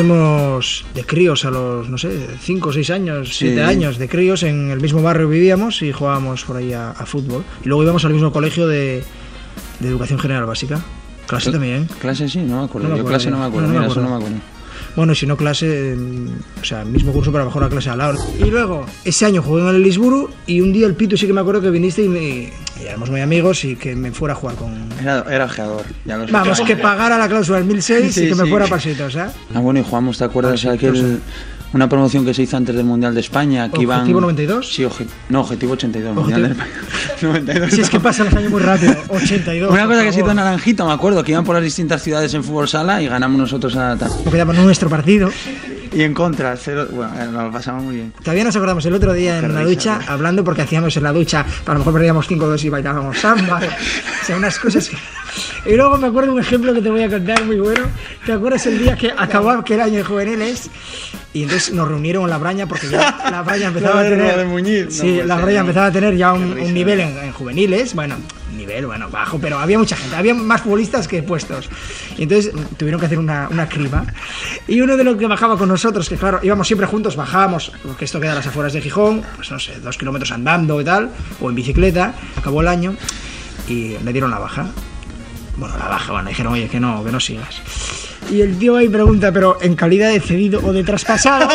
conocemos de críos a los, no sé, 5 o 6 años, 7 años de críos. En el mismo barrio vivíamos y jugábamos por ahí a, fútbol. Y luego íbamos al mismo colegio de, de educación general básica. Clase también. Clase sí, no me acuerdo. Yo clase no me acuerdo. Mira, eso no me acuerdo. Bueno, si no clase, o sea, mismo curso, pero mejor la clase al lado. Y luego, ese año jugué en el Lisburu y un día el Pito sí que me acuerdo que viniste y, me, y éramos muy amigos y que me fuera a jugar con... Era, era ojeador. Vamos, que pagara la cláusula del 1006 y que me fuera a pasitos, ¿eh? Ah, bueno, y jugamos, ¿te acuerdas? de Aquel una promoción que se hizo antes del Mundial de España. Que ¿Objetivo 92? Sí, no, Objetivo 82, Mundial de España. 92. Si es que pasan los años muy rápido, 82. Una cosa que se hizo en Naranjito, me acuerdo, que iban por las distintas ciudades en fútbol sala y ganamos nosotros a... Porque ya nuestro partido. Y en contra, cero, bueno, eh, nos lo pasamos muy bien. Todavía nos acordamos el otro día en la ducha, hablando porque hacíamos en la ducha, a lo mejor perdíamos 5-2 y bailábamos samba. o sea, unas cosas que... Y luego me acuerdo un ejemplo que te voy a contar muy bueno. ¿Te acuerdas el día que acabó aquel año de juveniles? Y entonces nos reunieron en la braña porque ya la braña empezaba a tener. sí, la braña empezaba a tener ya un, nivel en, juveniles. Bueno, nivel, bueno, bajo, pero había mucha gente, había más futbolistas que puestos. Y entonces tuvieron que hacer una, una criba. Y uno de los que bajaba con nosotros, que claro, íbamos siempre juntos, bajábamos, porque esto queda a las afueras de Gijón, pues no sé, dos kilómetros andando y tal, o en bicicleta, acabó el año y me dieron la baja. Bueno, la baja, bueno, dijeron, oye, que no, que no sigas. Y el tío ahí pregunta, pero ¿en calidad de cedido o de traspasado?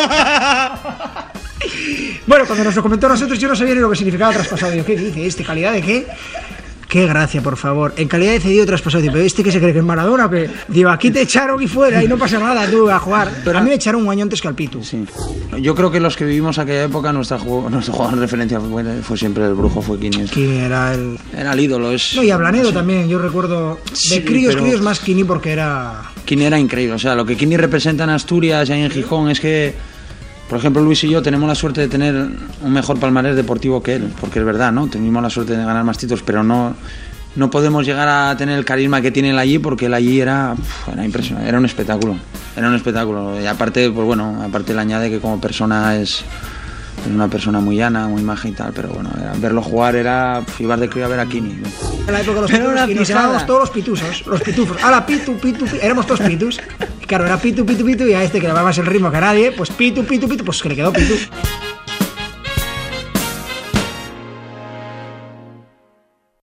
bueno, cuando nos lo comentó a nosotros, yo no sabía ni lo que significaba traspasado. Digo, ¿qué dice este? ¿Calidad de qué? Qué gracia, por favor. En calidad de cedido traspasado, pero este que se cree que es Maradona, que digo, aquí te echaron y fuera y no pasa nada tú a jugar. Pero a mí me echaron un año antes que al Pitu. Sí. Yo creo que los que vivimos aquella época, nuestra nuestro jugador de referencia fue, siempre el brujo, fue Kini. Kini era el. Era el ídolo. Es... No, y Ablanedo también, yo recuerdo. De críos, críos más Kini porque era. Kini era increíble. O sea, lo que Kini representa en Asturias y en Gijón es que por ejemplo, Luis y yo tenemos la suerte de tener un mejor palmarés deportivo que él, porque es verdad, ¿no? Tenemos la suerte de ganar más títulos, pero no, no podemos llegar a tener el carisma que tiene él allí porque él allí era, era impresionante, era un espectáculo, era un espectáculo. Y aparte, pues bueno, aparte le añade que como persona es, una persona muy llana, muy maja y tal, pero bueno, verlo jugar era ibar de crío a ver a Kini. En la época de los pitus, llamábamos todos los pitusos, los pitufos. Ahora pitu, pitu, pitu, éramos todos pitus. Claro, era pitu, pitu, pitu y a este que le daba más el ritmo que a nadie, pues pitu, pitu, pitu, pues que le quedó pitu.